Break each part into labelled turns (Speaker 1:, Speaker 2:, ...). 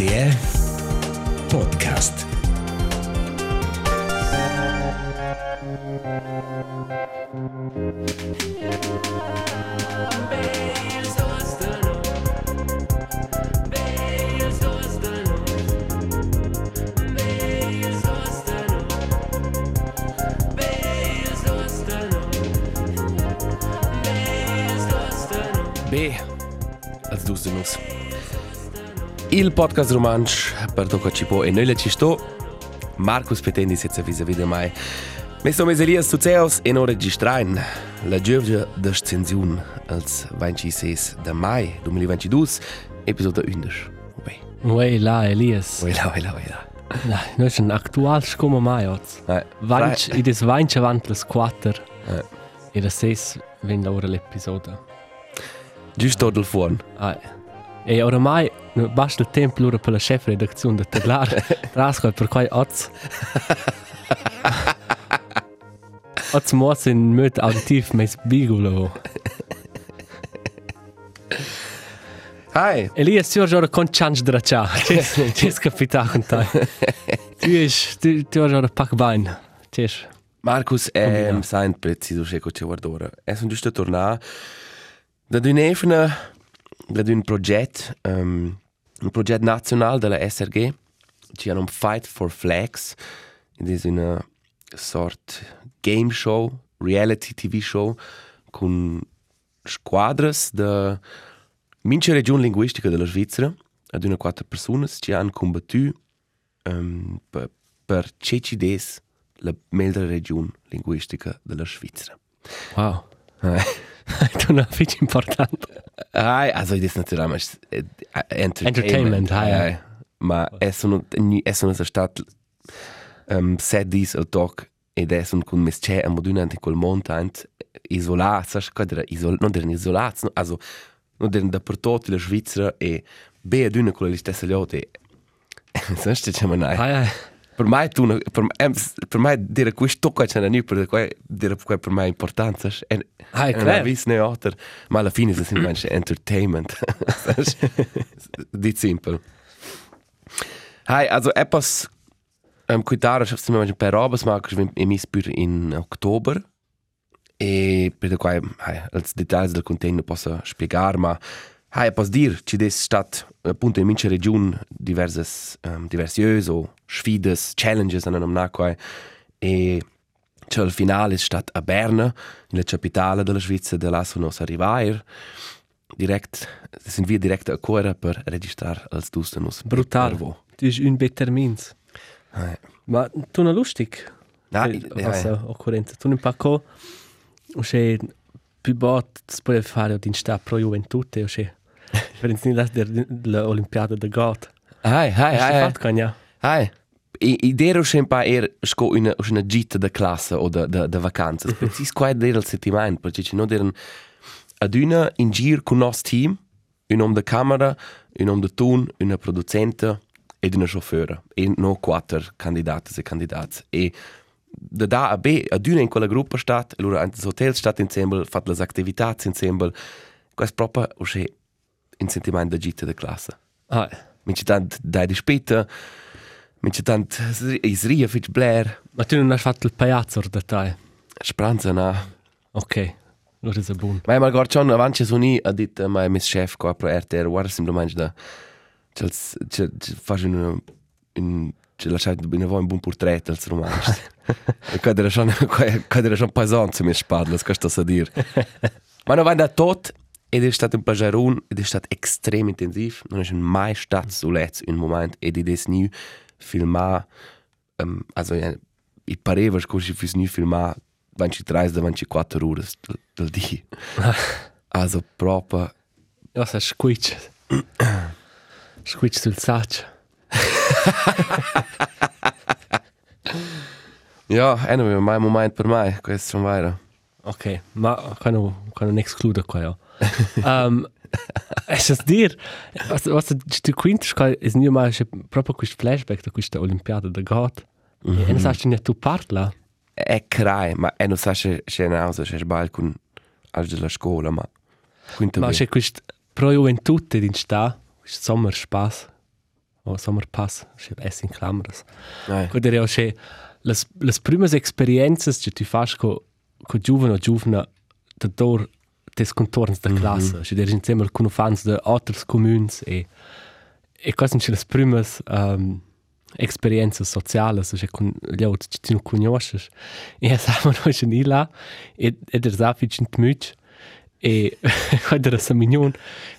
Speaker 1: RTR Podcast.
Speaker 2: B, als du se nus. Il podcast romansch per to che ci può e noi le ci sto. Marcus Petendi senza vis video mai. Mi sono mesi Elias Tuzeos e non registrain. La giovja de censiun als 26 de mai 2022, episode 11. Ui,
Speaker 3: Uei la Elias.
Speaker 2: ui la, ui la, ui la.
Speaker 3: Na, no ist ein aktual como mai oz.
Speaker 2: Eh,
Speaker 3: Vanch,
Speaker 2: fra-
Speaker 3: i des vanch avant les quater. E la ses ven ora l'episodio.
Speaker 2: Giusto del fuon.
Speaker 3: Ai. E oramai no, basta il tempo loro per la chef redazione da parlare. Trasco per quai oz. Oz moz in möt auditiv mes bigulo.
Speaker 2: Hi.
Speaker 3: Elias, tu ora con chance de racha. Tis capita con te. Tu is, tu, tu ora pack bain. Tis.
Speaker 2: Marcus ehm sain preciso che ci guardora. Sono giusto tornar da d'un'efna da d'un proget um, un proget nazional della SRG ci hanno un Fight for Flags ed è una sort game show, reality TV show con squadras da mince regione linguistica della Svizzera ad una quattro persone ci hanno combattuto um, per, per CCDs la meglio regione linguistica della Svizzera.
Speaker 3: Wow.
Speaker 2: Eh.
Speaker 3: Tu na fich important.
Speaker 2: Ai, also das natürlich äh, Entertainment.
Speaker 3: Entertainment, ai, ai.
Speaker 2: Ma è sono è sono una stadt um, set dis al tag ed è sono con mesce a moduna in quel montant isolati, sai che isol non erano isolati, no? also non erano dappertutto la Svizzera e be ad una con le stesse lotte. Sai che c'è mai.
Speaker 3: Ai ai.
Speaker 2: Per me tu per me per me dire questo qua c'è non per qua dire qua per me importanza è
Speaker 3: Ai,
Speaker 2: una
Speaker 3: clar.
Speaker 2: vis ne alter ma alla fine se manche entertainment. Di simple. Hai also etwas ähm, cuidare ich habe mir per robes ma ich im Spür in Oktober. E per qua hai als details del container posso spiegare ma hai posso dir ci des stat appunto in mince region diverses um, diversiös o sfides challenges an einem nacquai e c'è il finale stat a Berna nella capitale della Svizzera de là sono arrivair direkt sind wir direkt a Cora per registrare als dustenus
Speaker 3: Brutal. Du is un betermins.
Speaker 2: Hai.
Speaker 3: Ma tu na lustig.
Speaker 2: Nein,
Speaker 3: was
Speaker 2: ja,
Speaker 3: occorrente. Tu ne pacco. O se più bot puoi fare din sta pro Juventute o se. Per insieme das der l'Olimpiade de Got.
Speaker 2: hai, hai,
Speaker 3: Hai
Speaker 2: hai,
Speaker 3: fatto cagna.
Speaker 2: hai. I, idero sempre er sco una una gita de classe o de de, de vacanze. Precis qua der il settimana, perché ci non eren ad una in gir con nos team, un om de camera, un om de ton, una producente ed una chauffeur e no quattro candidati e candidati. E da da a B ad una in quella gruppa stat, allora anche hotel stat insieme, fat le attività insieme. Questo proprio o in sentimento de gita de classe.
Speaker 3: Ai.
Speaker 2: Mince tant dai di speta, mince tant is ria fitch blair,
Speaker 3: Ma tu non hai fatto il pagliazzo da te.
Speaker 2: spranza na.
Speaker 3: Ok. Allora è buon.
Speaker 2: Ma mal gort schon avanti su ni a dit mai mis chef qua pro RTR, guarda semplicemente da c'els c'è fas un un c'è lasciato bene voi un buon portrait als romanzo. e qua era schon qua era schon pesante mi spadla, questo sa dir. Ma no vanda tot ed è stato un plagerun ed è stato extrem intensiv, non è mai stato so letz un moment ed è des new filmar um, also ja, i pareva ci fis new filmar 23 da 24 ore del, del di. also proprio
Speaker 3: Ja, så squitch. Squitch sul saccio.
Speaker 2: ja, anyway, mai moment per mai, questo non vero.
Speaker 3: Ok, ma kan non, excluda qua, ja. Um, es es dir, was, was du qua, es nie mal, è proprio questo flashback da questa Olimpiade da Gat. Mm -hmm. E non sai ne tu parla.
Speaker 2: È crai, ma e non sa se c'è nausa, c'è sbagli con al della scuola, ma quinto
Speaker 3: Ma c'è questo pro Juventute din sta, questo Sommerspaß. o Summer Pass, c'è es in clamaras. Quando era c'è las las primas experiences che tu fas co co giovane o giovane da dor des contorns da classe, c'è der insieme con fans de altres communs e e quasi c'è las primas um, experiences sociales, c'è con gli autres che tu non conosces. E siamo noi in là e e der safic in tmuch e quando era Samignon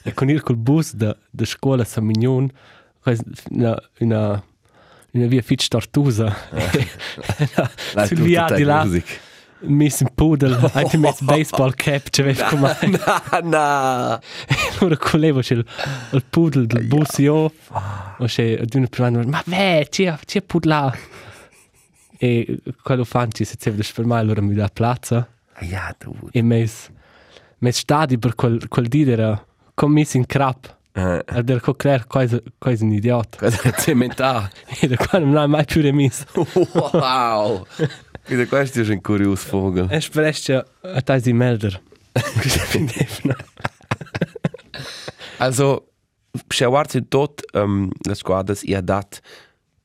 Speaker 3: e con il col bus da da scuola Samignon una una una via Fitch Tortusa.
Speaker 2: Dai,
Speaker 3: sul
Speaker 2: tu,
Speaker 3: via
Speaker 2: tu,
Speaker 3: di là
Speaker 2: music.
Speaker 3: Mis in pudel anche mis baseball cap c'è vedi come
Speaker 2: Na, na.
Speaker 3: ora collevo c'è il, il pudel del bus io o c'è di una prima ma beh c'è c'è pudla e quello fanci se c'è per me allora mi dà piazza
Speaker 2: Ja, du.
Speaker 3: e mes mes stadi per quel quel di era commis in crap
Speaker 2: Eh,
Speaker 3: ed era co clair quasi quasi un idiota
Speaker 2: Cosa è cementare?
Speaker 3: e da qua non ha mai più remis
Speaker 2: Wow! Quindi questo è un curioso vogel.
Speaker 3: es presce a taisi melder
Speaker 2: Also, Schauart sind dort, ähm, das Squadras, ihr dat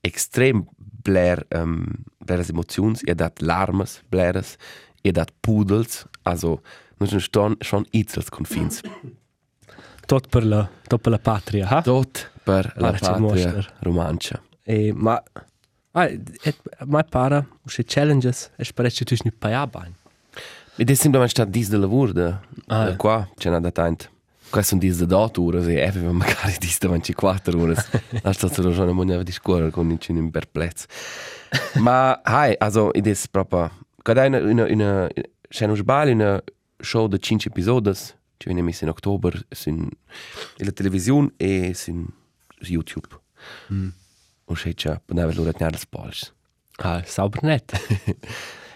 Speaker 2: extrem blär, ähm, bläres Emotions, ihr dat Larmes, bläres, ihr dat Pudels, also, nur schon, schon Itzels Konfins.
Speaker 3: Tot per la tot per la patria ha
Speaker 2: Dort per la
Speaker 3: c'è
Speaker 2: patria romancia.
Speaker 3: e ma ah, et mai para usce challenges es presce tu ni paia bain
Speaker 2: E das sind dann statt dies de lavur de,
Speaker 3: Ah,
Speaker 2: de
Speaker 3: ja.
Speaker 2: qua, c'è una datant. Questi sono dies de dot ore, e effettivamente magari dies de 24 ore. Da sta solo schon eine Monate di scuola con in in perplex. Ma hai, also id es proprio cada una una una c'è un sbal una show de 5 episodes, ci messo in ottobre sin in la televisione e sin su YouTube. Mm. O c'è già, poteva loro tenere le spalce.
Speaker 3: ah sauber net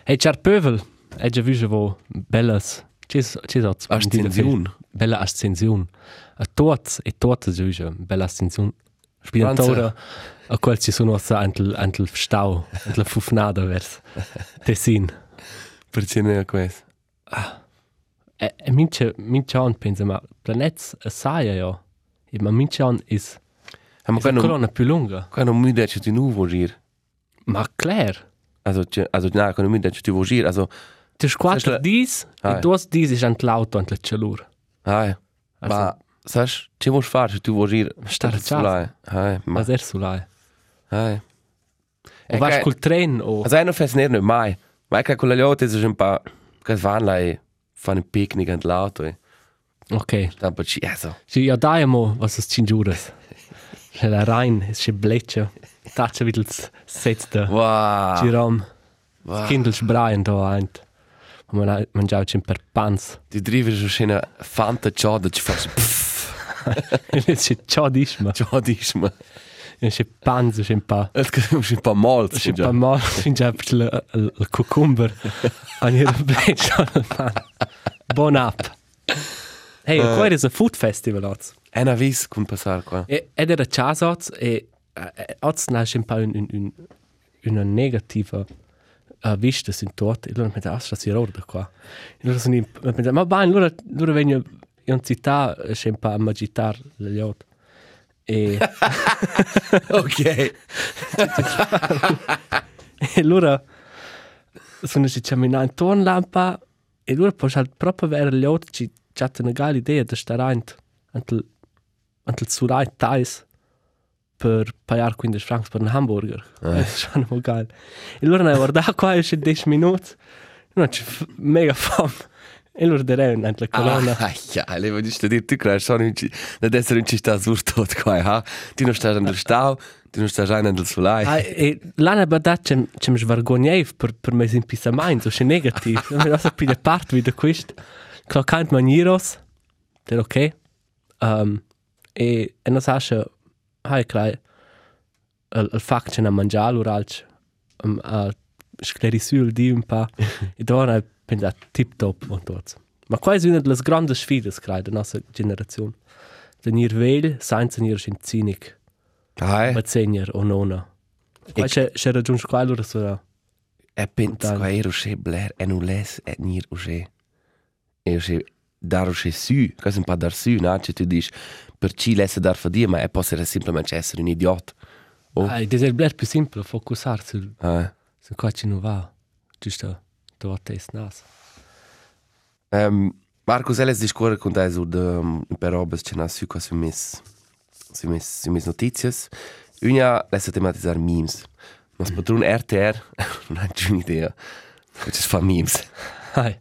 Speaker 3: e char pövel e già vise vo bellas cis cis hat
Speaker 2: Ascension.
Speaker 3: bella ascension a tots e tots giuge bella ascension spinatora a quel ci sono sa antel antel stau antel fufnada vers Tessin
Speaker 2: Perché ne è questo?
Speaker 3: e, e mince mince an pensa ma planets a saia ja e ma mince an is
Speaker 2: Ma
Speaker 3: is a
Speaker 2: quando
Speaker 3: colonna più lunga
Speaker 2: quando mi dice di nuovo gir.
Speaker 3: ma clair
Speaker 2: Also, c'è- also na, quando mi dice di nuovo gir, also
Speaker 3: Tu squattro
Speaker 2: Sesta-
Speaker 3: dis
Speaker 2: Ah,
Speaker 3: e dos dis is ant l'auto ant la
Speaker 2: Hai.
Speaker 3: Also-
Speaker 2: Ma, sai, ce vuoi fare se tu vuoi gire?
Speaker 3: Stare a casa.
Speaker 2: Ma,
Speaker 3: ma er sulai
Speaker 2: hai.
Speaker 3: o vas col tren o
Speaker 2: Also, einer fährt nicht mai. Mai che con la lotte è un po' che vanno là e fanno un picnic all'auto e
Speaker 3: ok
Speaker 2: stanno per ci, also.
Speaker 3: Si ja da mo was es cinjuras. Se la rein es se bleccia. Taccia wieder das setzte.
Speaker 2: Wow.
Speaker 3: Giram.
Speaker 2: wow.
Speaker 3: Kindel sbraien da eint. Man man mangiava cin per pans.
Speaker 2: Die driver so schöne Fanta Ciao, dat je fast pff.
Speaker 3: Es se ciò disma.
Speaker 2: Ciao, dis ma.
Speaker 3: Es se pans es un pa.
Speaker 2: Het kan un po' molto.
Speaker 3: Es se pa mal fin già per il il cucumber. An ihr bleccia al pan. Bon app. Hey, uh, qua is a food festival oz.
Speaker 2: Una vis con passare qua.
Speaker 3: E, ed era chas oz e e- oz nasce un po' un, un, un, una negativa uh, vista sin tot e allora mi da astra si roda qua e allora sono mi pensa ma bene allora allora vengo in città e c'è un po' a magitar le yacht e,
Speaker 2: Ok.
Speaker 3: e allora sono ci camminare intorno lampa e allora poi c'è proprio avere le yacht ci c'è una gala idea di stare ant antel antel surai tais per pagare 15 francs per un hamburger. Eh. È schon mal geil. E allora ne guarda qua esce 10 minuti. Non c'è mega fame. E allora direi un la colonna.
Speaker 2: Ah, ja, le voglio dire, tu credi sono in da essere in città sur tot qua, ha? Tu non stai nel stau, tu non stai già nel solai.
Speaker 3: Ah, e l'anno badat c'è c'è mi svergognev per per me in pisamain, so c'è negativ. Non mi sa più parte wieder quist. Klar kant manieros. Der okay. Um, e e non sa che hai crai il il fac c'è na mangiare uralc um, a sclerisul di un pa e dora pensa tip top und dort. Ma qua è una delle grandi sfide crai della nostra generazione. Tenir vel, senza tenir in cynic.
Speaker 2: Hai.
Speaker 3: Ma segner o nona. Qua c'è c'è raggiunto qua allora sarà.
Speaker 2: E pensa
Speaker 3: Dan-
Speaker 2: qua ero che bler e non les e nir o che. E che dar che su, che un po' dar su, no? Cioè tu dici, per chi lesse dar fa dir, ma è può essere semplicemente essere un idiota. Oh.
Speaker 3: Ah, ed è bler più semplice focussare sul,
Speaker 2: Eh.
Speaker 3: su qua ci non va. Giusto, tu a te nas.
Speaker 2: Um, Marcus, elles discorre con te su de um, per robes che nas su qua su mis su mis su mis notizias. Una lesse tematizzar memes. Mas patron RTR non ha giù un'idea. Che ci fa memes.
Speaker 3: Hai.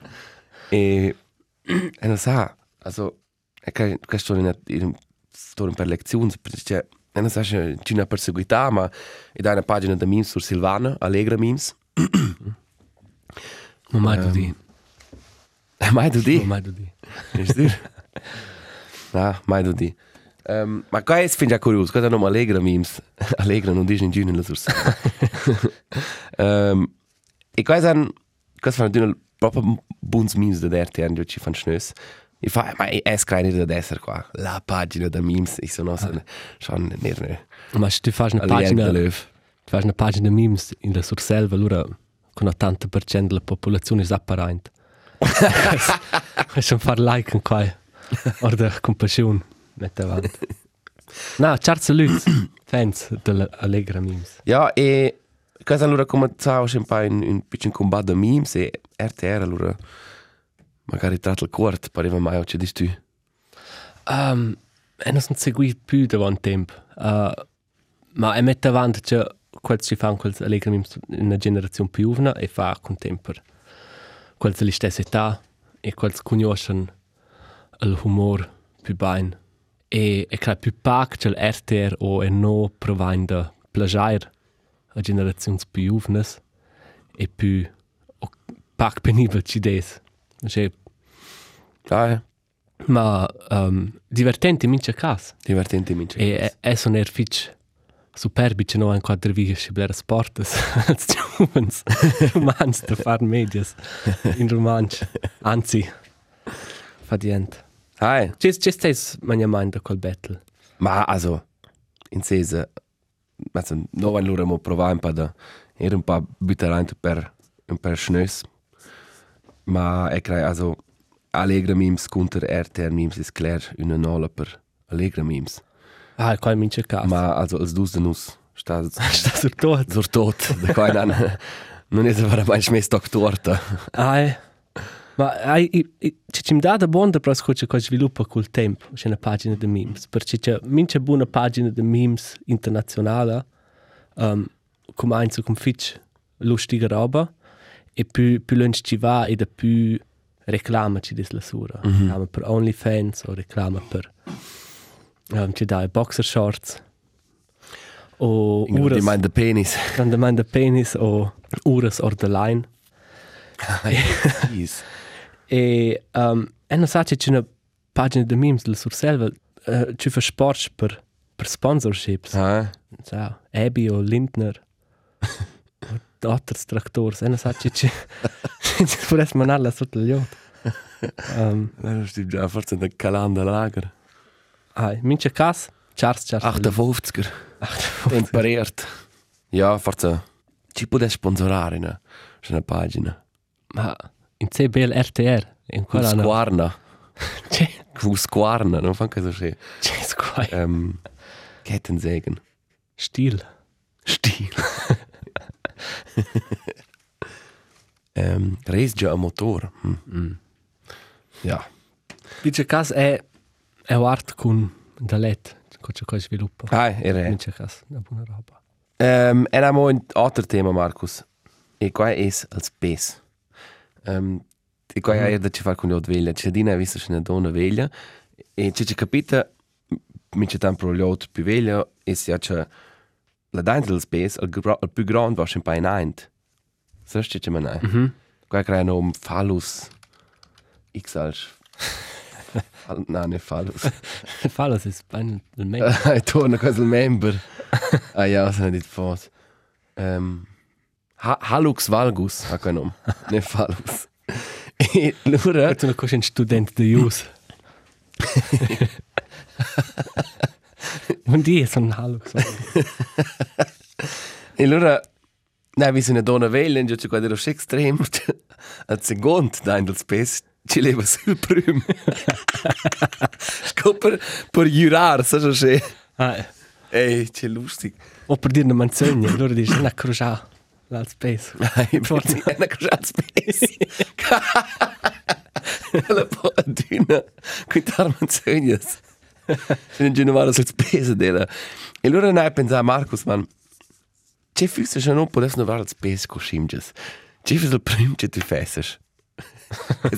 Speaker 2: E e non sa, also è che questo in in sto per lezioni perché e non sa c'è una perseguità ma è da una pagina da memes su Silvana, Allegra memes.
Speaker 3: Ma mai du di.
Speaker 2: Mai du di?
Speaker 3: Ma mai du di.
Speaker 2: Ist du? Na, mai du di. Um, ma qua è fin già curioso, cosa non Allegra memes. Allegra non dice in giù nella sursa. um, e qua è cosa fanno di proprio buons memes da RTR, dove ci fanno schnös. E fa, ma è screener da destra qua. La pagina da memes, e sono ah. schon nerne.
Speaker 3: Ma se tu fai una
Speaker 2: Pagina
Speaker 3: tu fai una pagina memes in la surselva, allora con 80% della popolazione è apparente. È fare like in qua. O da compassione, mette avanti. No, certo saluti, fans dell'Allegra memes.
Speaker 2: Ja, e cosa allora cominciavo un po' in un piccolo combatto memes e RTR allora magari tratto il corto, pareva mai o ci dici tu.
Speaker 3: Um, e non segui più da un tempo. Uh, ma è mette avanti che quel si fa quel Allegra memes in una generazione più giovane e fa con tempo. Quel della stessa età e quel conoscono il humor più bene. E è che più pac che l'RTR o è no provando plagiare a generazioni più giovani e più o pac penibile ci des. Cioè,
Speaker 2: Ah, eh.
Speaker 3: ma um, divertente in mince cas.
Speaker 2: Divertente mince.
Speaker 3: E è, è son er fitch superbi che no in quadri vi si blera sportes. Giovens, romans da far medias in romanch. Anzi, fa dient.
Speaker 2: Hi.
Speaker 3: Cis, cis tes mania mind da quel battle.
Speaker 2: Ma also, in sese, also, no allora mo provare un po' da, era un po' buttare per, un per schnös. Ma è che, also, Allegra memes contro RTR memes ist klar una nola per Allegra memes.
Speaker 3: Ah, qual mince cas.
Speaker 2: Ma, also, als dus de nus, sta,
Speaker 3: sta sur tot.
Speaker 2: sur tot, da qua non, non è vera mai schmess doctorta.
Speaker 3: Ai. Ma ai, i, i, ci ci dà da buon da pros coche co sviluppa col tempo, c'è una pagina de memes, perché c'è mince buona pagina de memes internazionale, um, come eins so come fitch lustige roba, e più più lunch ci va e da più reclama ci dis la sura. Mm -hmm. Reclama per OnlyFans o reclama per um, ci dà i boxer shorts. O
Speaker 2: Die
Speaker 3: uras,
Speaker 2: meint der Penis.
Speaker 3: dann der penis o uras or the line.
Speaker 2: Jeez.
Speaker 3: E um, e non sa che c'è una pagina di memes del Surselva, uh, ci fa sport per, per sponsorships.
Speaker 2: Ah,
Speaker 3: Sa, Abby o Lindner. o altri trattori. E non sa che c'è... Ci vorresti mandarla sotto gli occhi. Um,
Speaker 2: dann ist ja forse der Kalender Lager.
Speaker 3: Ai, mince cas, Charles Charles.
Speaker 2: 58er. Temperiert. Ja, forse ci può sponsorare, no? C'è una pagina.
Speaker 3: Ma in CBL RTR. In quella no.
Speaker 2: Squarna.
Speaker 3: C'è,
Speaker 2: Squarna, non fanno che so schön.
Speaker 3: c'è squai.
Speaker 2: Ähm, Kettensägen.
Speaker 3: Stil.
Speaker 2: Stil. ähm, Resgia a motor. Hm.
Speaker 3: Mm.
Speaker 2: Ja.
Speaker 3: Mince cas è... è art con da let. C'è cosa sviluppa.
Speaker 2: Ah, era.
Speaker 3: Mince cas, una buona roba.
Speaker 2: Ähm, e abbiamo un altro tema, Marcus. E qua è il space. Ähm, e qua è da ci fare con gli veglia. C'è dina visto c'è una donna veglia. E c'è c'è capita, mi c'è tempo gli altri più veglia, e si c'è la dentro del space, il, gro- il più grande va sempre in eint. So c'è c'è manai.
Speaker 3: Mhm.
Speaker 2: Qua crea un phallus XL. Fal- no, nicht phallus.
Speaker 3: Fallo si spagna del meglio.
Speaker 2: E torna quasi il member. ah ja, sono dit fort. Um, ha Halux valgus, ha quel nome. Ne phallus. E allora,
Speaker 3: Tu non conosci un studente di US. Un dia sono Halux.
Speaker 2: e allora, ne, vi sono una donna veglia, e c'è qua dello extremo. Al secondo, da in del space, ci leva sul prüm. Sco per, per giurar, sa so che...
Speaker 3: Ah,
Speaker 2: Ehi, c'è lustig.
Speaker 3: o per dire una manzogna, allora dici una crociata, l'alt space.
Speaker 2: Ai, forse è una cosa spesa. La podina, qui tarmanzognas. Se non genovare sul spesa della. E allora noi pensavo, Marcus, man, c'è fusse se non potesse non fare il spesa con scimges. C'è fusse il primo che tu fesses.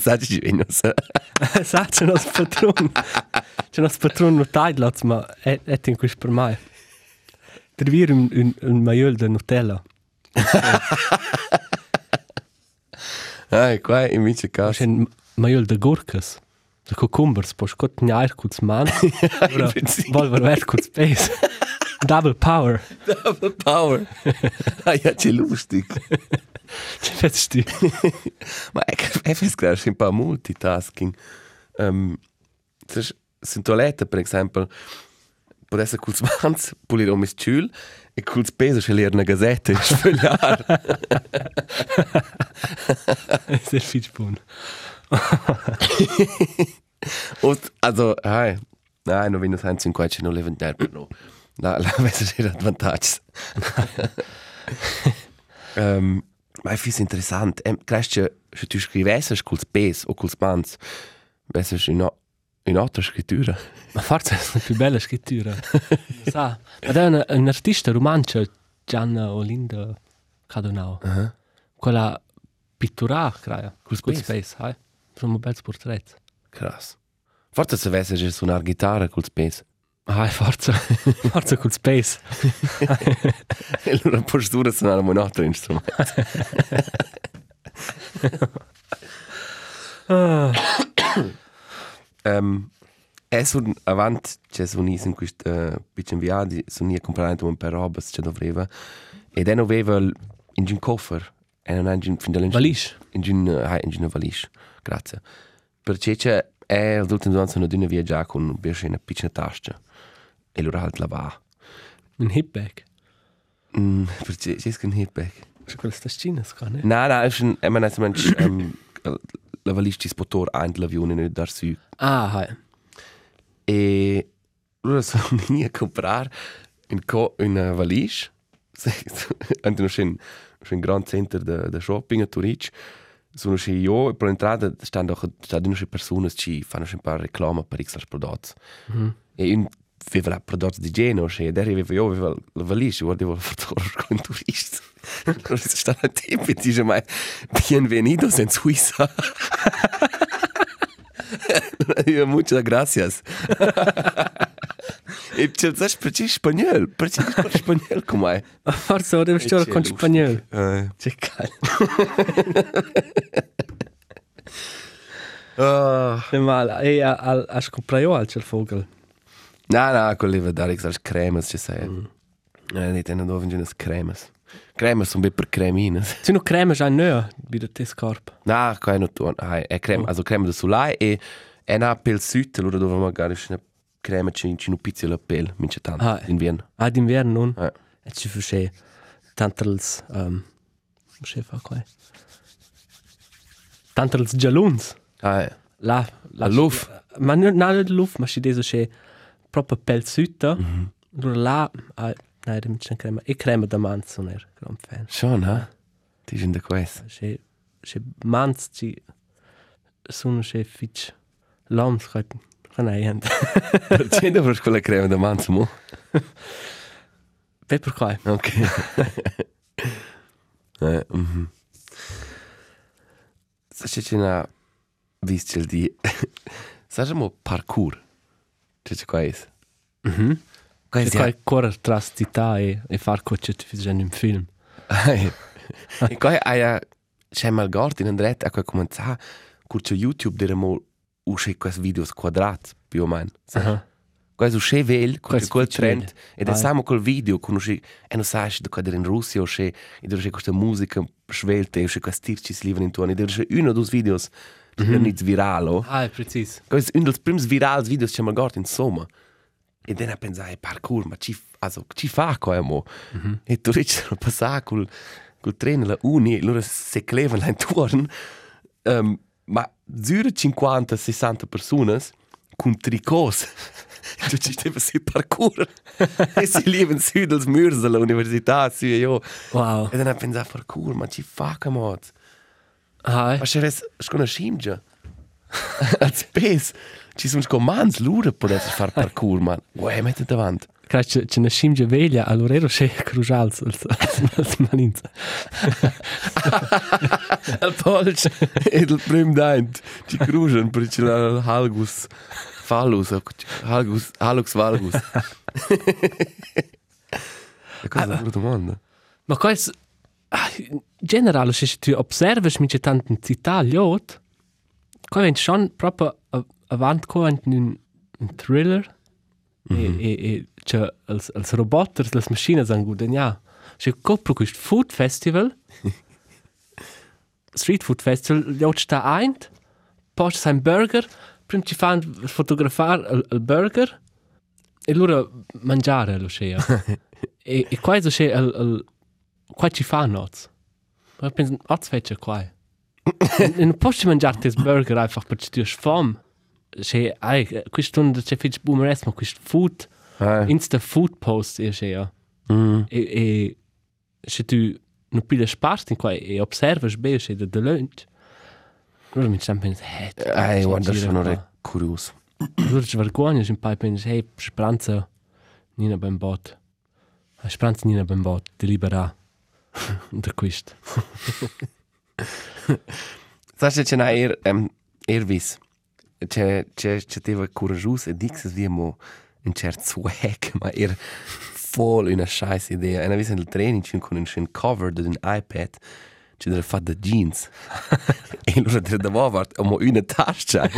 Speaker 2: Saggi ci vengono, sa.
Speaker 3: Sa, c'è nos patron. C'è nos patron no taglats, ma è, è in questo per mai. Servire un, un, un maiol de Nutella.
Speaker 2: Ah, qua invece
Speaker 3: C'è
Speaker 2: casa.
Speaker 3: un maiol de Gurkas. De cucumbers, poi scott gnar cuts man. Volver ver cuts space. Double power.
Speaker 2: Double power. Ah, ja, c'è lustig.
Speaker 3: C'è festi.
Speaker 2: Ma è che è fes un po' multitasking. Um, in toilette, per esempio, può essere col mans pulire un misciul e col peso c'è lì una gazzetta e sfogliare.
Speaker 3: Sehr viel buon.
Speaker 2: Und, also, hey, nein, non vengo senza in qua c'è non leven der no. La la vese c'è advantage. um, ma fis interessant. Em cresce se tu scrivessi col peso o col mans. Vesse in in altra scrittura.
Speaker 3: Ma forse è la più bella scrittura. Sa, ma è un, un artista romancio, Gianna Olinda Cadonau.
Speaker 2: Uh -huh.
Speaker 3: Quella pittura.
Speaker 2: Col
Speaker 3: Good
Speaker 2: space.
Speaker 3: space, hai? Sono belli portretti.
Speaker 2: Krass. Forse se vesse c'è suonare chitarra col peso.
Speaker 3: Ah, forza, forza col space.
Speaker 2: E allora postura suonare un altro strumento.
Speaker 3: Ah,
Speaker 2: Um, è sul avant c'è su nis in questo uh, piccolo viaggio su nia comprato un per roba c'è doveva ed è aveva in un coffer e non in fin dall'in
Speaker 3: Valish.
Speaker 2: in un uh, in un valish grazie perché c'è è l'ultimo giorno sono di una viaggia con un una piccola tasca e allora halt la va
Speaker 3: Un hipback.
Speaker 2: mm, perché c'è un hipback
Speaker 3: C'è quelle stascine, scan, eh?
Speaker 2: na na è un è man mensch um, la valish ci spotor ein l'avione nel dar su
Speaker 3: Ah, hai.
Speaker 2: E allora sono lì a comprare un, co- una valise. Anche c'è un, c'è un grande centro di de shopping a Turic. Sono c'è io e per l'entrata stanno stanno c'è persone che fanno un po' reclama per X prodotti.
Speaker 3: Mhm.
Speaker 2: E un vive la prodotti di geno e deri vive io vive la valigia vuol dire fattor con turist non si sta la tipi dice mai bienvenidos in Suiza. Io muchas gracias. E ce să spui spaniol perci spaniol cum mai?
Speaker 3: forse ora sto con
Speaker 2: spaniol
Speaker 3: eh. ce
Speaker 2: cal
Speaker 3: Uh. Mal, e al, al, al, al, al, al, al, al, al,
Speaker 2: No, no, quello deve dare che cremas, ci sei. Eh, non hanno dove venire cremas. Cremas sono per cremine.
Speaker 3: C'è una crema già nuova, wie der Testkorb.
Speaker 2: No, qua è non tu, hai, è crema, also crema da sulai e è una pel sud, allora dove magari c'è una crema c'è in un piccolo pel, mince tanto,
Speaker 3: Ah.
Speaker 2: in vien.
Speaker 3: Ah, d'inverno non?
Speaker 2: Eh.
Speaker 3: E ci fu c'è tantels... Um, come fa qua? Tantels gialluns.
Speaker 2: Ah, eh.
Speaker 3: La,
Speaker 2: La luft.
Speaker 3: Ma non non la luft, ma c'è deso c'è proprio pel sud.
Speaker 2: Mhm.
Speaker 3: Allora là... Ah, nein, da c'è crema. E crema da manz, non er, gran fan.
Speaker 2: Schon, ha? Ti sind da questo.
Speaker 3: C'è... C'è manz, ci... Sono c'è fitch... Lams, che... Che ne è?
Speaker 2: Perché dovrei quella crema da manzo, mo?
Speaker 3: Ve per qua?
Speaker 2: Ok. eh, mhm. Sai c'è una viscel di... Sai mo parkour? C'è qua è?
Speaker 3: Mhm.
Speaker 2: Qua
Speaker 3: E qua correre tra città e, e far cocce ti fai un film.
Speaker 2: E qua hai c'è mal gort in andret a qua cominciare curcio YouTube dire mo usce questi videos quadrati più o meno.
Speaker 3: Aha.
Speaker 2: Qua è usce vel con
Speaker 3: Quasi
Speaker 2: quel
Speaker 3: fitch
Speaker 2: trend ed
Speaker 3: Ah.
Speaker 2: è samo col video con usce e non sai da qua in Russia usce e da usce questa musica svelte e usce questi tips ci si livano intorno e da usce uno dos videos che
Speaker 3: Mhm.
Speaker 2: è nicht viralo.
Speaker 3: Ah, è preciso.
Speaker 2: Questo è uno dei primi virali videos che mal gort insomma. E dann pensai parkour ma ci also ci fa qua mo.
Speaker 3: Mhm.
Speaker 2: E tu dici non passare col col treno alla uni, allora se cleva là intorno, um, ma zura 50-60 persone con tricos. Tu ci stai per parkour. e si lieven su dels murs dell'università, su e io.
Speaker 3: Wow.
Speaker 2: E dann pensat parkour, ma ci fa camot.
Speaker 3: Hai.
Speaker 2: Ma c'è res scona scimgia. Als pes. Ci sono commands lura per essere far parkour, man. Uè, metti davanti.
Speaker 3: Kaj, če, če ne šimđe velja, allora ero še kružalc, als, als, als malinca.
Speaker 2: Al polč. Ed il prim daint. Ci cružen, per ci la halgus falus, o halgus, halux valgus. E cosa è la domanda?
Speaker 3: Ma kaj, generale, se tu observas mi in città, liot, kaj vent schon proprio a- avant ko vent un, thriller, e, e, e, če als, als roboters, las maschine san guden, ja. Se ko pro quist food festival, street food festival, liot sta eint, post sein burger, prim ci fan fotografar al, al burger, e lura mangiare lo scea. e, e qua so scea al, al, qua ci fa noz. Ma penso, oz fece qua. e non posso mangiare tes burger einfach perché tu hai fame. Che, ai, questa stunde c'è fece boomeress, ma questo food,
Speaker 2: Ah,
Speaker 3: insta food post è scea.
Speaker 2: mm.
Speaker 3: E, e se tu non piglia spasti in qua e observas bene se da lunch, allora mi stanno pensando, eh,
Speaker 2: Ai, guarda, sono re curioso.
Speaker 3: Allora ci vergogna, un paio pensi, hey, speranza, nina ben bot. A speranza nina ben bot, di libera da questo.
Speaker 2: Sai se c'è na er, um, ervis. C'è, c'è, c'è teva coragius e dixes wie mo un cert swag, ma er voll una scheiß idea. E na vis nel training c'è con un schön cover d'un iPad, c'è delle fa da jeans. e allora te da vart, o mo una tascia.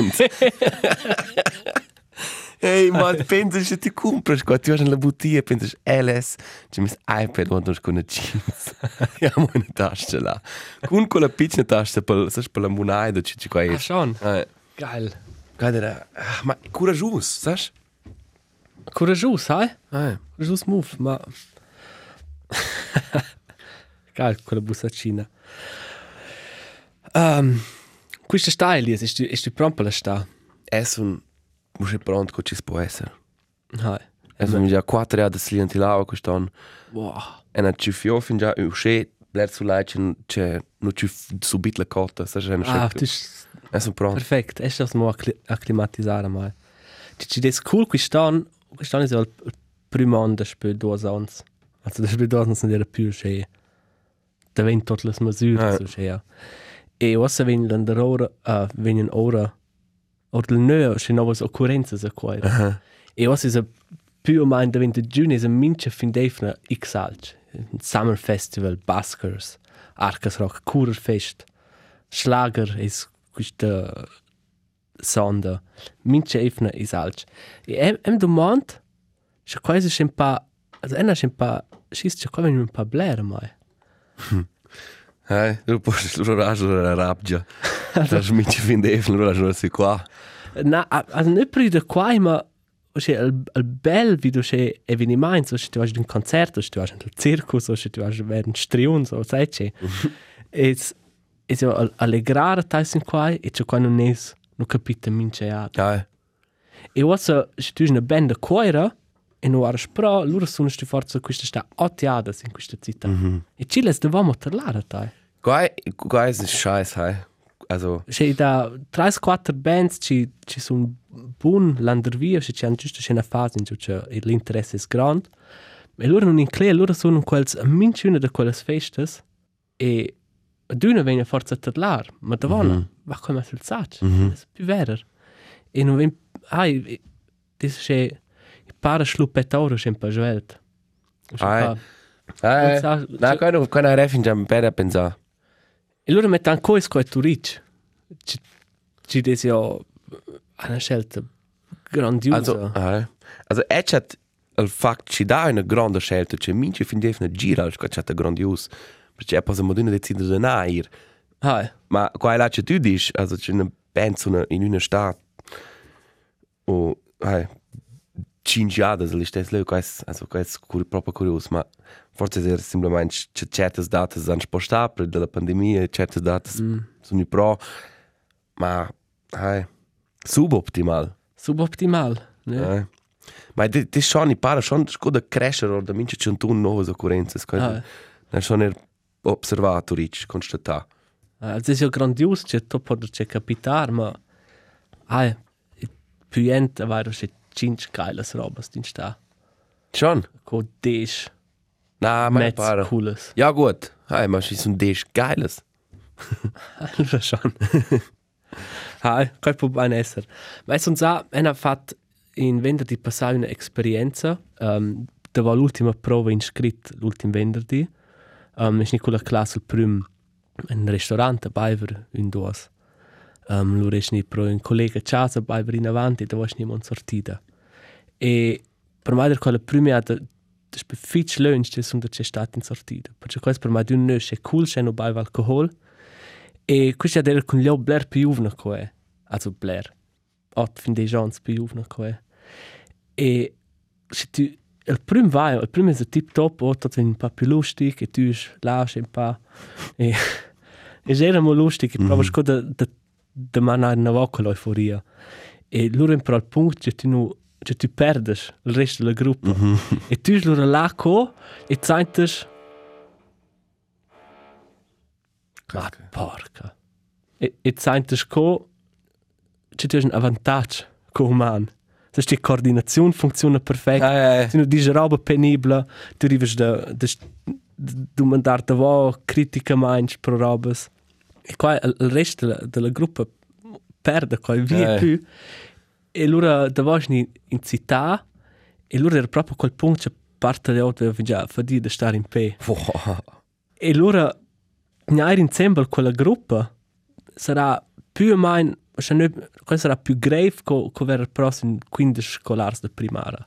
Speaker 2: Ehi, ma pensa se ti compras qua, ti vas nella bottiglia e pensas LS, c'è mis iPad quando con una jeans. ja, mo una tascia là. Con quella piccola tascia per, sai, per la moneda, c'è c'è qua.
Speaker 3: Ah, schon.
Speaker 2: Eh,
Speaker 3: Geil.
Speaker 2: guarda, ah, ma coragius, sai?
Speaker 3: Courageous, hai?
Speaker 2: Eh.
Speaker 3: Courageous move, ma... Geil, quella bussacina. Um, questa sta, Elias, è è pronto per la sta?
Speaker 2: Es un, mo c'è pronto.
Speaker 3: Hai.
Speaker 2: Es un già quattro anni da slientilava quest'anno.
Speaker 3: Wow.
Speaker 2: E na ci fio fin già uscì, l'er su lei c'è, non ci subit la cotta, sai? È
Speaker 3: Ah, tu ist
Speaker 2: Es un pronto.
Speaker 3: perfekt. Es ist das mal akklimatisieren mal. Ci ci des cool quest'anno, quest'anno è il il primo anno da spiel due anni. Also da spiel due anni non era più che da ven tutte le misure
Speaker 2: Ah.
Speaker 3: so che. E ossa ven l'andora, uh, ven ora or del neo, che novas occurrenze so qua.
Speaker 2: Aha.
Speaker 3: E ossa is a più meno da ven de giugno is a mince fin defna x alc. Summer Festival, Baskers, Arcas Rock, Kurerfest, Schlager is questa sonda. Mince efna is alc. E em, em domand, se quasi un pa, also ena schon un pa, schießt se quasi un pa bläre mai.
Speaker 2: Eh, tu puoi l'oraggio della rabbia. Das mi ci fin def l'oraggio si qua.
Speaker 3: Na, a- nicht per da quai, ma Osce, il, il bel video che eveniment, so, tu vas un concerto, tu vas un circus, so, tu vas ver un striun, so, sai che. Es, es jo allegrare tais in quai, e c'è qua non es, non capite mince ja.
Speaker 2: Eh.
Speaker 3: E ossa, se tu una band quaira, e non ara spra, loro sono sti forza questa sta ottiadas in questa città. E ci les devamo parlare, tai.
Speaker 2: Qua, qua ist ein Scheiß, hey. Also,
Speaker 3: C'è da 3-4 bands ci, ci sono buon landervia, ci hanno giusto c'è una fase in cui l'interesse è grande. E loro non inclea, loro sono quels minci una di quelle feste e ad una viene forza a parlare, ma da vona va come sul sac,
Speaker 2: Mhm.
Speaker 3: è più vero. E non viene, ai, dice c'è il para sluppettore c'è un po' svelt.
Speaker 2: Ai. eh, na, qua non, qua non ref in giam per a pensare.
Speaker 3: E loro mettono anche questo e tu ricci. Ci, ci dice io, una scelta grandiosa.
Speaker 2: Also, eh. Also, et hat il fact ci dà una grande scelta, cioè minci fin def una gira, che c'è grandios. Perché è poi moduna decide da nair.
Speaker 3: Hai.
Speaker 2: Ma qua è là che tu dici, also c'è una su una, in una stadt. O, eh, cinque anni, se li stessi lì, qua è, also, qua è cur, proprio curioso, ma forse è semplicemente c'è certe date sono spostate per la pandemia, certe date
Speaker 3: Mm.
Speaker 2: sono pro. ma, hai, suboptimal.
Speaker 3: Suboptimal. Ne?
Speaker 2: Eh. Ma det det schon i para schon sco da crescer or da mince c'un tun novas occurrences, quasi. Na schon er observatoric constata.
Speaker 3: Also ist ja grandios, che to poter che capitar, ma ai puent avere che cinque geiles robas din sta.
Speaker 2: Schon?
Speaker 3: Co des
Speaker 2: Na, ma
Speaker 3: metz
Speaker 2: para.
Speaker 3: cooles.
Speaker 2: Ja gut. Hai, ma ci sun des geiles.
Speaker 3: Allora schon. Hai, kein Problem esser. Ma es uns ha, en ha fat in venerdì passare una esperienza, um, da va l'ultima prova in scrit l'ultim venerdì, um, es Nicola classe il prim in un ristorante, baiver in duas. Um, lura es ni pro un collega casa, baiver in avanti, da es ni mon sortida. E per me quella prima da das per fitch lunch das unter c'è stato in sortida. Perché questo per me di un nösche cool c'è no baiva alcohol. E questo è del con gli Blair più uvna coe. Also Blair. Ot fin dei gens più uvna coe. E se tu il prim vai, il prim è il tip top, o tot un po' più lustig, e tu lasci un po'. E e era mo lustig, e provo sco da da da manare una voca l'euforia. E loro in però al punto che tu che tu perdes il resto della gruppa. E tu loro là co e zaintes Ma porca. E, e zaintes co che tu hai un vantaggio co man. Se die Koordination funziona perfekt.
Speaker 2: Hai, hai.
Speaker 3: Se nu dice roba penibla, tu arrivas da da du mandar da vo critica minds pro robas. E qua il resto della, della gruppa perde qua via
Speaker 2: Eh.
Speaker 3: più. E allora da vo ni in città e allora era proprio quel punto che parte le auto già fa di stare in pe.
Speaker 2: Boah.
Speaker 3: E allora gnai insieme quella gruppa sarà più o meno cioè, questo sarà più grave co, co ver il prossimo 15 scolars da primara.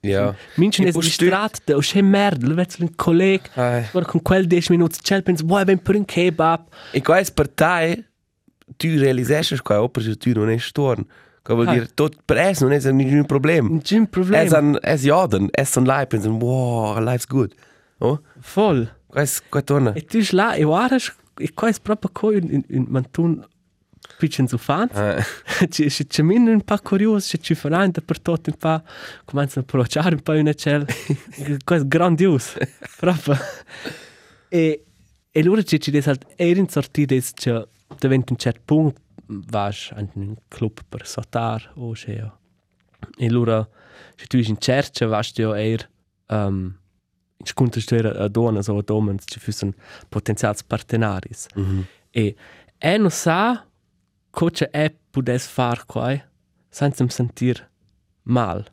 Speaker 2: Ja.
Speaker 3: Minchen
Speaker 2: E
Speaker 3: es
Speaker 2: poi
Speaker 3: distrat, da usche merda, lo vezzo un colleg,
Speaker 2: Hai.
Speaker 3: ora con quel 10 minuti, c'è pensa, vuoi ben per un kebab?
Speaker 2: E quais per te tu realisesces qua opera se tu non è storn. Che vuol
Speaker 3: Ah.
Speaker 2: dire tot per es non è nessun problem.
Speaker 3: C'è un
Speaker 2: Es
Speaker 3: problema.
Speaker 2: an es jaden, es son live pensen, wow, life's good. Oh,
Speaker 3: Voll.
Speaker 2: quais qua torna.
Speaker 3: E tu là, e guardas, e qua è proprio co in, in, in mantun piccin su fan.
Speaker 2: Ah,
Speaker 3: Ci ci ci min un po' curioso, ci ci faranno per tutto un po', cominciano a approcciare un po' una cell. Questo è grandioso. Proprio. E e allora ci ci des halt er in sortita es che davent un cert punto vas an un club per sotar o che. E allora se tu in cerca vas tu er um, in sconto stera a donna so a domens ci füssen potenzials partenaris.
Speaker 2: mhm.
Speaker 3: E e non sa cosa è pudes far qua senza sentir mal.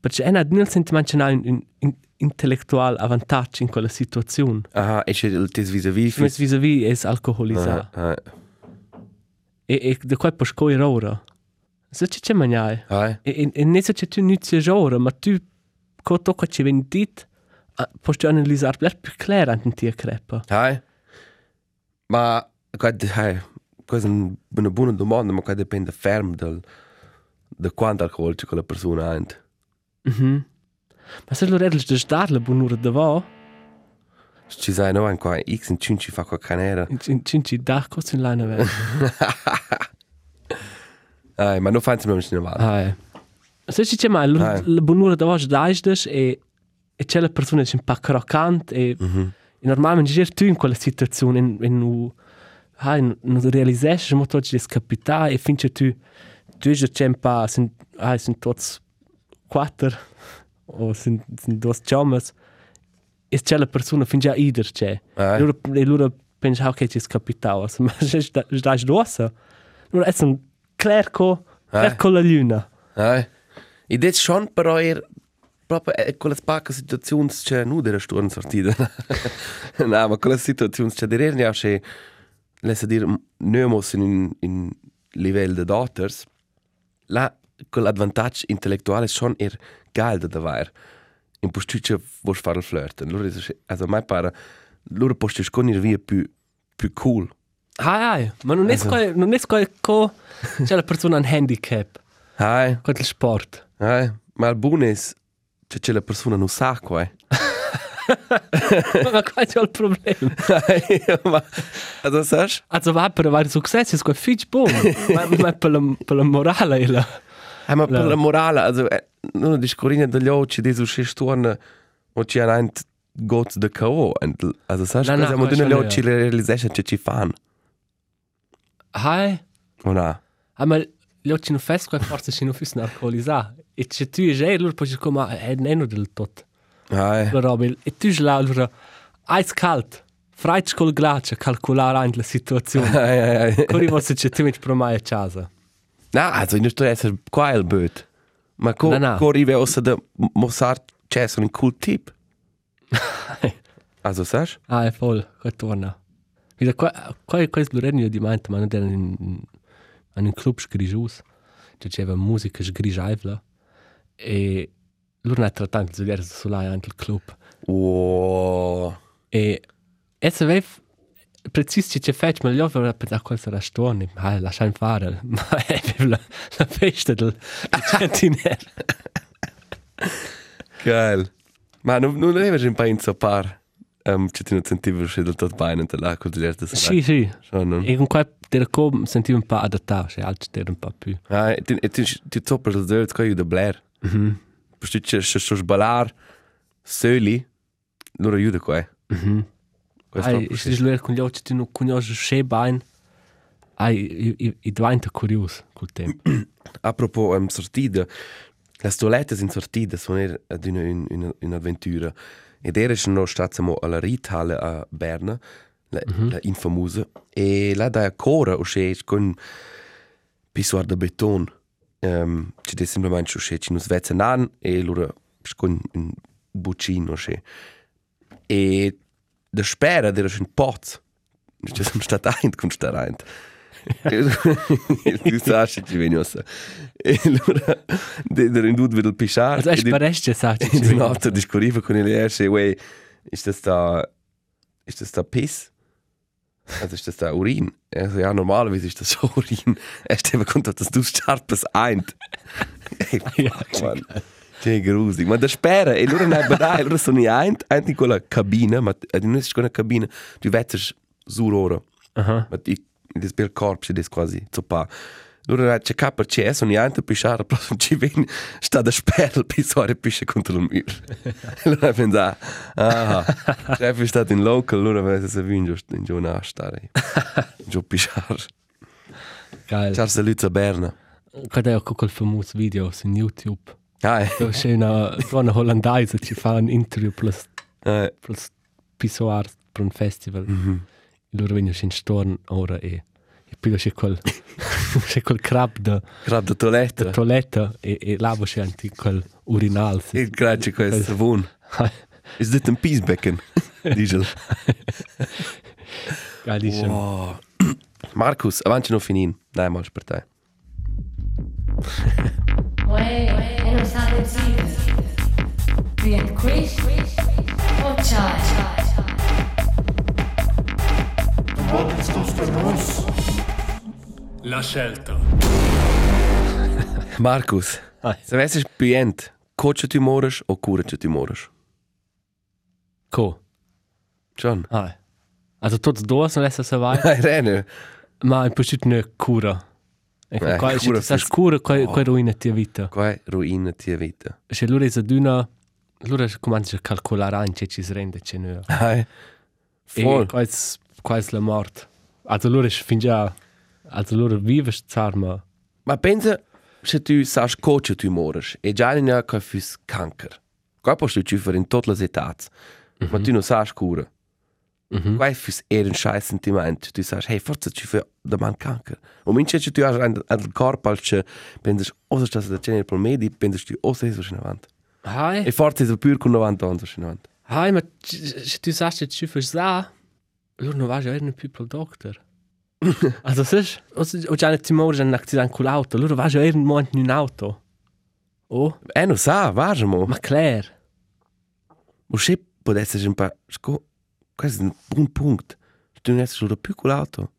Speaker 3: Perché è non senti mangiare un, un, un intellettual avantaggio in quella situazione.
Speaker 2: Aha, e c'è il tes vis-à-vis.
Speaker 3: Ma vis-à-vis è alcolizzato.
Speaker 2: Ah, ah,
Speaker 3: E, e da qua puoi scogliere ora. Se c'è mangiare.
Speaker 2: ah.
Speaker 3: E, e, e non che tu inizi ora, ma tu, con tutto che ci viene dit, puoi analizzare più chiaro anche ti crepa.
Speaker 2: Hai. Ma qua hai, è una buona domanda, ma dipende ferm del da quanto alcol c'è quella persona ha.
Speaker 3: Mhm. Ma se lo redels da star la bunura da va,
Speaker 2: Ci sai, no, in qua X in cinci fa qua canera.
Speaker 3: in in cinci da cosa in line avere.
Speaker 2: Ai, ma non fanno sempre un male.
Speaker 3: Ah, eh. Se ci c'è mai, la
Speaker 2: Ah.
Speaker 3: la bunura da daisdes e e c'è la persona che è un po' croccante e,
Speaker 2: Mhm.
Speaker 3: e normalmente gir tu in quella situazione in in u hai non realizesci mo tot des capita e finché tu tu già c'è po' sind hai sind tots quattro o sind sind dos chamas e c'è la persona fin già ider c'è
Speaker 2: Ah.
Speaker 3: e loro e loro pensa ok ci scapitao ma se stai rossa allora è un clerco
Speaker 2: Ah.
Speaker 3: clerco la luna
Speaker 2: Ai. E det schon però er proprio è quella spacca situazione c'è nu della storn sortida. no, ma quella situazione c'è di rerne che laisse dir nömos in in livello de daughters. La quell'advantaggio intellettuale schon er geil da davvero. In postuccia vuoi fare il flirt. Allora, also mai pare, loro posti con ir via più più cool.
Speaker 3: ah ah ma non è
Speaker 2: Also-
Speaker 3: sco non è sco co c'è la persona un handicap
Speaker 2: Hai,
Speaker 3: quel sport
Speaker 2: hai, ma il buon è che c'è la persona non sa qua.
Speaker 3: Ma qual è il problema?
Speaker 2: ma, also sagst
Speaker 3: Also va per avere successo, è quel fitch boom. Ma ma per la per la morale e la
Speaker 2: Hey, ma per la morale, also, eh, non discorrine degli occhi di su sturne, o ci hanno ein Gott de K.O. Also, sagst
Speaker 3: No, no,
Speaker 2: siamo
Speaker 3: questo
Speaker 2: degli
Speaker 3: no.
Speaker 2: occhi le realization che ci fanno,
Speaker 3: Hai,
Speaker 2: o no?
Speaker 3: ah ma gli occhi non fes qua forse si non fis alcolizza. E se tu è loro poi come è neno del tot. La roba e tu là allora eis kalt. Freit col glacia calcolare anche la situazione.
Speaker 2: Hey, hey, hey.
Speaker 3: Corri você c'è tu mit promai a casa.
Speaker 2: Na, also, nicht nur esser qua il böt. Ma co,
Speaker 3: No, no.
Speaker 2: co rive ossa de Mossad c'è un cool tip. Also, sagst
Speaker 3: Ah, è voll, qua torna. Wieder qua qua qua è l'urenio di mente, ma non era in in un club sgrigius. C'è c'era musica sgrigiaivla. E loro ne trattano di vedere sull'aia anche il club.
Speaker 2: Wow.
Speaker 3: E e se vei preciso c'è fetch, ma ho per pensare qual sarà storni. Ah, lasciamo fare. Ma è la, la festa del centinaire.
Speaker 2: Geil. Ma non, non avevi un po' in sopar. Um, ci ti non sentivo uscire del tot bene in là con le altre
Speaker 3: Sì, sì. E con qua der com sentivo un po' adattato, cioè altri era un po' più.
Speaker 2: Ah, e ti, e ti, ti topper del zöld, coi de Blair.
Speaker 3: Mhm.
Speaker 2: Perché c'è c'è c'è sbalar, söli, loro aiuta qua.
Speaker 3: Mhm. Ai, ich dis luer con gli occhi, tu non conosci sche bain. Ai, i, i, i diventa curioso col tempo.
Speaker 2: Apropos um, sortida, le stolette sind sortide, sono er ad una, una, un'avventura. Ed era no stazamo alla Rithalle a Berna, la, mm -hmm. la infamosa, e là da ancora uscì con pissoir de beton. Um, ci deve semplicemente uscì ci nos vezzanan e loro con un buccino uscì. E da spera era un poz. Ci sono stato ein con sta rein. tu sai che ci vieni ossa. E allora, der in dud vil pisciare.
Speaker 3: Also, es parece, sa,
Speaker 2: In die Nacht discorriva con il erste, wey, ist das da, ist das da Piss? Also ist das da Urin? Er so, ja, normalerweise ist das so Urin. Er steht aber konnt, dass du scharpes eint. Ey,
Speaker 3: Ja,
Speaker 2: fuck, man. Che grusig. Ma da spera, e loro ne badai, loro sono i eint, eint in quella cabina, ma non è quella cabina, tu vezzes sur ora.
Speaker 3: Aha.
Speaker 2: Ma i, das bel corp, si des quasi zoppa. Loro c'è capa c'è, sono i eint a pisciare, però non ci viene, sta da spera, il pissoire pisce contro il muro. Allora pensa, ah, chef è stato in local, allora aveva se vinto in giù a stare. In giù a pisciare.
Speaker 3: Geil.
Speaker 2: Ciao saluto a Berna.
Speaker 3: Quando ho quel famoso video su YouTube.
Speaker 2: Ah, eh.
Speaker 3: Da c'è una donna olandese che fa un interview plus
Speaker 2: Eh,
Speaker 3: plus pissoir per un festival. Mm -hmm. Loro vengono in storno ora e e poi c'è quel c'è quel crab da
Speaker 2: Grab da
Speaker 3: da
Speaker 2: toilette.
Speaker 3: toiletta e e là c'è anche quel urinal. sì.
Speaker 2: E grazie questo buon. Is dit een piesbekken? Diesel.
Speaker 3: Geilissimo.
Speaker 2: Wow. Markus, avanti non finin. Nein, mal per te.
Speaker 4: Uè, e non state zitti. Vieni qui o c'hai?
Speaker 3: La scelta.
Speaker 2: Markus, se avessi pient, coach tu moras o cura tu moras?
Speaker 3: Co.
Speaker 2: John.
Speaker 3: Ah. Also tutti due sono adesso se vai,
Speaker 2: Nein, Rene.
Speaker 3: ma in più ne cura. E
Speaker 2: Eh,
Speaker 3: qua
Speaker 2: cura
Speaker 3: se sai
Speaker 2: fis-
Speaker 3: cura qua
Speaker 2: Oh.
Speaker 3: qua ruina tia vita.
Speaker 2: Qua è ruina tia vita.
Speaker 3: Se loro è d'una loro comincia a calcolare anche ci si rende ce ne.
Speaker 2: Hai.
Speaker 3: E
Speaker 2: Voll.
Speaker 3: qua è qua è la morte. Also loro è fin già also loro vive zarma.
Speaker 2: Ma pensa, se tu sai coach tu moras, e già non è che fis cancer. Qua posso tu fare in tutte le età. Ma tu non sai cura.
Speaker 3: Mhm.
Speaker 2: Qua è fis er un scheiß sentiment. Tu sai, hey, forse ci fa da man cancer. O mince tu hai un un corpo al che pensi, o se stas da cene per medi, pensi tu o se so in avanti.
Speaker 3: Hai.
Speaker 2: E forse è pur con 90 anni in avanti.
Speaker 3: Hai, ma se tu sagst che ci fai sa, loro non va già ne più pro doctor. also sai, o già ne ti muori un accidente con l'auto, loro va già in momento in un auto. Oh,
Speaker 2: Eh, non sa, va, mo.
Speaker 3: ma clair.
Speaker 2: O se può essere un po'... Sco... Questo è un buon punto. Tu non essere solo più con l'auto.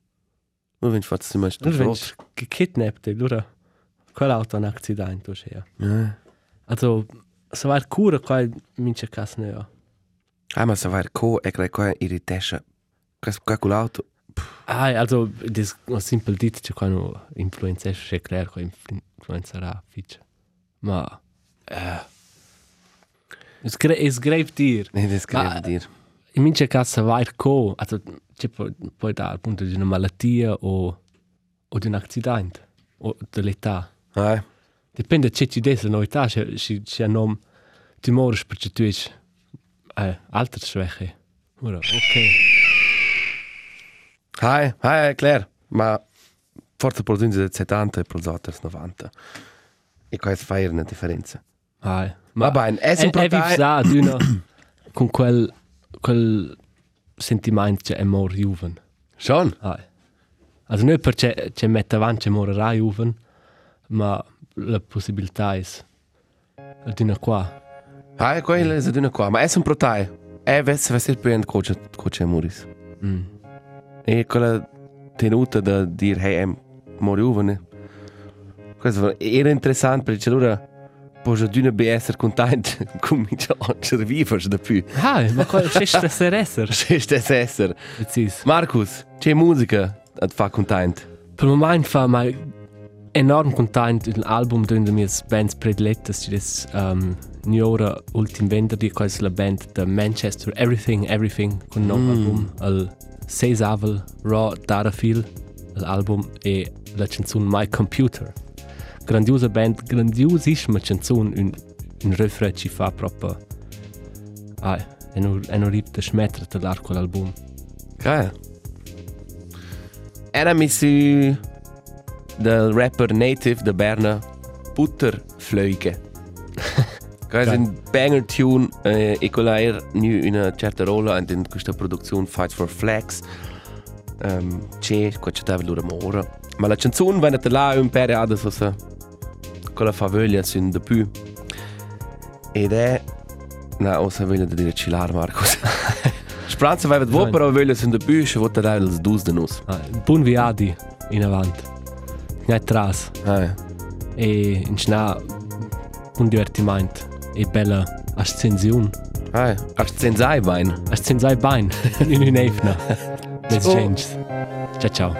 Speaker 2: Non vengi fatto se mai sto
Speaker 3: Loro
Speaker 2: frotto.
Speaker 3: wenn gekidnappt, loro quell'auto è un accidente, ja.
Speaker 2: Eh.
Speaker 3: Also, se vai cura qua mince cas ne ja.
Speaker 2: Ah, ma sa vai co e crei qua irritesce. Quas calcolato.
Speaker 3: Ah, also, das ist simpel dit, c'è quando influenza c'è claro che influenzerà fice. Ma, eh, es, gre es grave dir.
Speaker 2: Nee, das kann
Speaker 3: Ah,
Speaker 2: ich dir.
Speaker 3: In mince casa vai co, also, c'è poi, poi da appunto di una malattia o, o di un accidente o dell'età.
Speaker 2: Ah,
Speaker 3: Dipende c'è ci des la novità, c'è c'è c'è nom timores perché tu es eh altre schwäche. Ora, okay.
Speaker 2: Hai, hai, claro. Ma forse per del 70 e per gli altri 90. E qua fa una differenza.
Speaker 3: Ai.
Speaker 2: Va bene, è
Speaker 3: è
Speaker 2: sempre
Speaker 3: è da d'una con quel quel sentimento che è mor juven.
Speaker 2: Schon?
Speaker 3: Ai. Also non perché c'è mette avanti morerà juven, ma la possibilità è d'una qua.
Speaker 2: Hai, quella è una qua. Ma è sempre tai. È verso verso il primo coach coach Muris.
Speaker 3: Mm.
Speaker 2: E quella tenuta da dire hey, è moriuvane. Questo era interessante perché allora puoi già di essere contento comincia a servire da più.
Speaker 3: Ai, ma qual è stessa esser?
Speaker 2: Se stesse essere.
Speaker 3: Precis.
Speaker 2: Marcus, c'è musica a fa contento.
Speaker 3: Per il momento fa mai enorm content un album di una delle mie bands predilettas, ci des um, Niora ultim venerdì, qual è la band da Manchester, Everything, Everything, con un nuovo album, il Seisavel, Raw Darafil, l'album e la canzone My Computer. Grandiosa band, grandiosissima canzone, un, un refrain ci fa proprio... Ah, è un, è un rip da smettere dell'arco l'album.
Speaker 2: Geil. Era mi su del rapper native de Berna Butterfleuge. Geil. un banger tune eh, e quella era nu una certa rola in questa produzione Fight for Flags. Um, c'è, qua c'è da loro mora. Ma la canzone venne là un per adesso sa quella faveglia sun de più. Ed è na o sa voglia da dire cilar Marcus. Speranza vai vet vo
Speaker 3: Nein.
Speaker 2: però voglia sun de più, che vota dai els dus de nus.
Speaker 3: Ah, buon viadi in avanti. Non tras.
Speaker 2: Ah,
Speaker 3: e in schnà un divertimento e bella ascensione.
Speaker 2: ah, ach zenzai wein.
Speaker 3: Ascensai bain in un'efna. Let's
Speaker 2: Ciao.
Speaker 3: change. Ciao ciao.